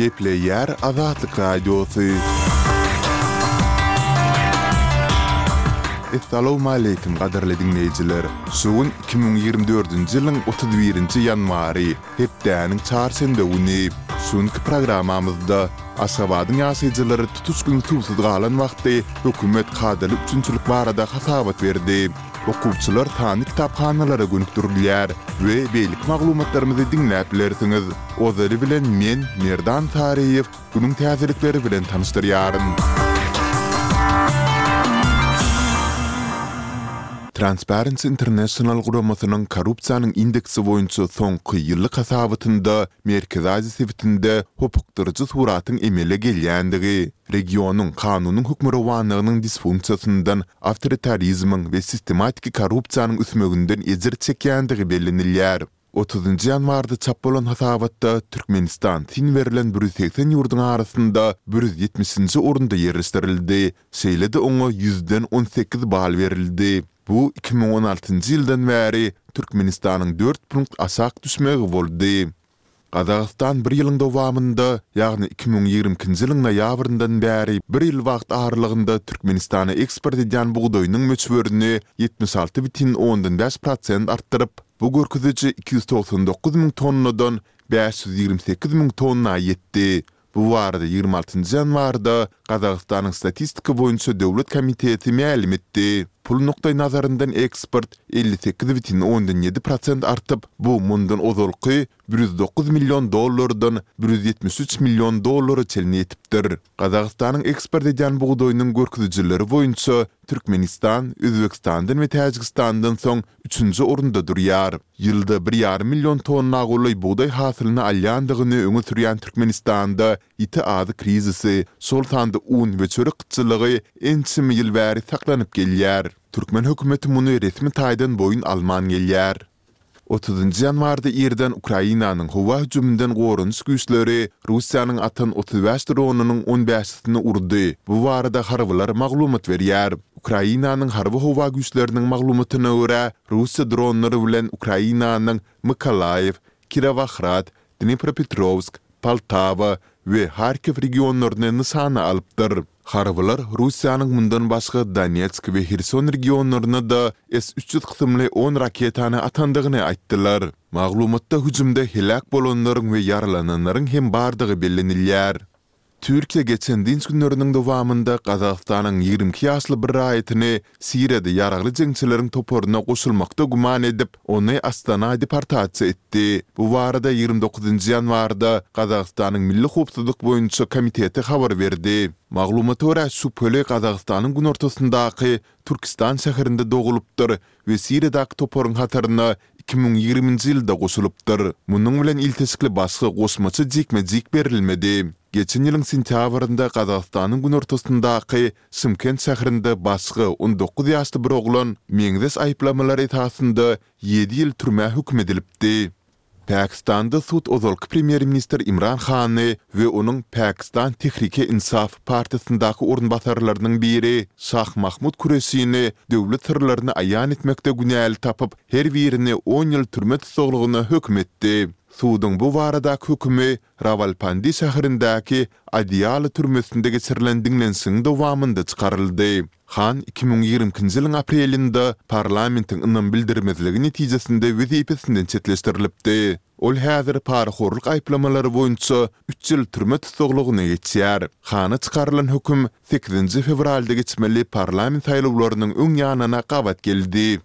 Gepleýär Azatlyk Radiosy. Essalowmaleýkim gadyrly diňleýjiler! Şu gün iki müň ýigrimi dördünji ýylyň otuz birinji ýanwary. hepdäniň çarşenbe güni. Şu günki programmamyzda Aşgabadyň ýaşaýjylary tutuş gün suwsuz galan wagty hökümet kadaly üpjünçilik barada hasabat berdi. Okuwçylar sanly kitaphanalara gönükdirilýär we beýleki maglumatlarymyzy diňläp bilersiňiz. Ozaly bilen men, Merdan Saryýew, Günüň täzelikleri bilen tanyşdyrýaryn. Transparency International guramasynyň korrupsiýanyň indeksi boýunça soňky ýyllyk hasabatynda Merkezi Aziýa sebitinde hopukdyryjy suratyň emele gelýändigi, regionyň kanunyň hökmürowanlygynyň disfunksiýasyndan, awtoritarizmiň we sistematiki korrupsiýanyň ösmeginden ejir çekýändigi bellenilýär. Otuzynjy ýanwarda çap bolan hasabatda Türkmenistan syn berlen bir ýüz segsen ýurduň arasynda bir ýüz ýetmişinji orunda ýerleşdirildi, şeýle-de oňa ýüzden on sekiz bal berildi. Bu iki müň on altynjy ýyldan bäri Türkmenistanyň dört punkt aşak düşmegi boldy. Gazagystan bir ýylyň dowamynda, ýagny iki müň ýigrimi ikinji ýylyň noýabryndan bäri bir ýyl wagt aralygynda Türkmenistana eksport edýän bugdaýynyň möçberini ýetmiş alty bütin ondan bäş prosent artdyryp, Bu görkeziji iki ýüz togsan dokuz müň tonnadan bäş ýüz ýigrimi sekiz müň tonna ýetdi. Bu barada ýigrimi altynjy ýanwarda Gazagystanyň Statistika boýunça döwlet komiteti mälim etdi. Pul nukdaýnazaryndan eksport elli sekiz bütin ondan ýedi prosent artyp, bu mundan ozalky bir ýüz dokuz million dollardan bir ýüz ýetmiş üç million dollara çenli ýetipdir. Gazagystanyň eksport edýän bugdaýynyň görkezijileri boýunça Türkmenistan Özbegistandan we Täjigistandan soň üçünji orunda durýar. Ýylda bir ýarym million tonna golaý bugdaý hasylyny alýandygyny öňe sürýän Türkmenistanda ýiti azyk krizisi, şol sanda un we çörek gytçylygy ençeme ýyl bäri saklanyp gelýär. Türkmen hökümeti muny resmi taýdan boýun alman gelýär. Otuzynjy ýanwarda irden Ukrainanyň howa hüjüminden goranyş güýçleri Russiýanyň atan otuz bäş dronynyň on bäşisini urdy. Bu barada harbylar maglumat berýär. Ukrainanyň Harby-howa güýçleriniň maglumatyna görä, Russiýa dronlary bilen Ukrainanyň Mykolaýiw, Kirowahrad, Dnepropetrowsk, Poltawa we Harkiw regionlaryny nyşana alypdyr. Harbylar Russiýanyň mundan başga Donetsk we Herson regionlaryna-da S üç ýüz kysymly on raketany atandygyny aýtdylar. Maglumatda hüjümde heläk bolanlaryň we ýaralananlaryň hem bardygy bellenilýär. Türkiýe geçen dynç günleriniň dowamynda Gazagystanyň ýigrimi iki ýaşly bir raýatyny Siriýada ýaragly jeňçileriň toparyna goşulmakda güman edip, ony Astana deportasiýa etdi. Bu barada ýigrimi dokuzynjy ýanwarda Gazagystanyň Milli howpsuzlyk boýunça komiteti habar berdi. Maglumata görä, şübheli Gazagystanyň günortasyndaky Türkistan şäherinde dogulypdyr, we Siriýadaky toparyň hataryna iki müň ýigriminji ýylda goşulypdyr. Munuň bilen ilteşikli başga goşmaça jikme-jik berilmedi. Geçen ýylyň sentýabrynda Gazagystanyň günortasyndaky Şymkent şäherinde başga on dokuz ýaşly bir oglan meňzeş aýyplamalar esasynda ýedi ýyl türmä höküm edilipdi. Pakistanda sud ozalky premýer-ministr Imran Hany we onuň Pakistan Tehrike-Insaf partiýasyndaky orunbasarlarynyň biri Şah Mahmud Kuresini döwlet syrlaryny aýan etmekde günäli tapyp, her birini on ýyl türme tussaglygyna höküm etdi. Suduň bu baradaky hökümi Rawalpindi şäherindäki Adiýaly türmesinde geçirilen diňlenişigiň dowamynda çykaryldy. Han iki müň ýigrimi ikinji ýylyň aprelinde parlamentiň ynam bildirmezligi netijesinde wezipesinden çetleşdirilipdi. Ol häzir parahorlyk aýyplamalary boýunça üç ýyl türme tussaglygyna geçýär. Hana çykarylan höküm sekizinji fewralda geçmeli parlament saýlawlarynyň öň ýanyna gabat geldi.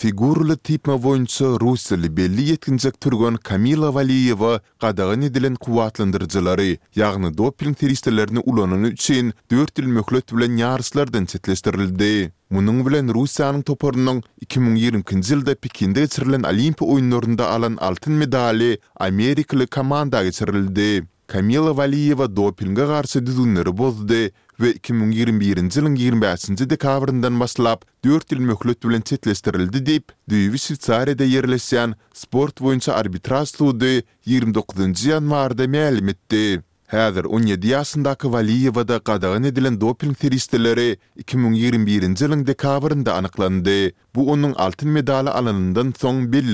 Figurly typma boýunça russiýaly belli ýetginjek türgen Kamila Waliýewa gadagan edilen kuwwatlandyryjylary, ýagny doping serişdelerini ulanyny üçin dört ýyl möhlet bilen ýaryşlardan çetleşdirildi. Munuň bilen Russiýanyň toparynyň iki müň ýigrimi ikinji ýylda Pekinde geçirilen Olimpiýa oýunlarynda alan altyn medaly amerikaly komanda geçirildi. Kamila Waliýewa dopinge garşy düzgünleri bozdy we iki müň ýigrimi birinji ýylyň ýigrimi bäşinji dekabryndan başlap dört ýyl möhlet bilen çetleşdirildi diýip, düýbi Şweýsariýada ýerleşýän sport boýunça arbitraž sudy ýigrimi dokuzynjy ýanwarda mälim etdi. Häzir on ýedi ýaşyndaky Waliýewada gadagan edilen doping serişdeleri iki müň ýigrimi birinji ýylyň dekabrynda anyklandy. Bu onuň altyn medaly alanyndan soň belli boldy.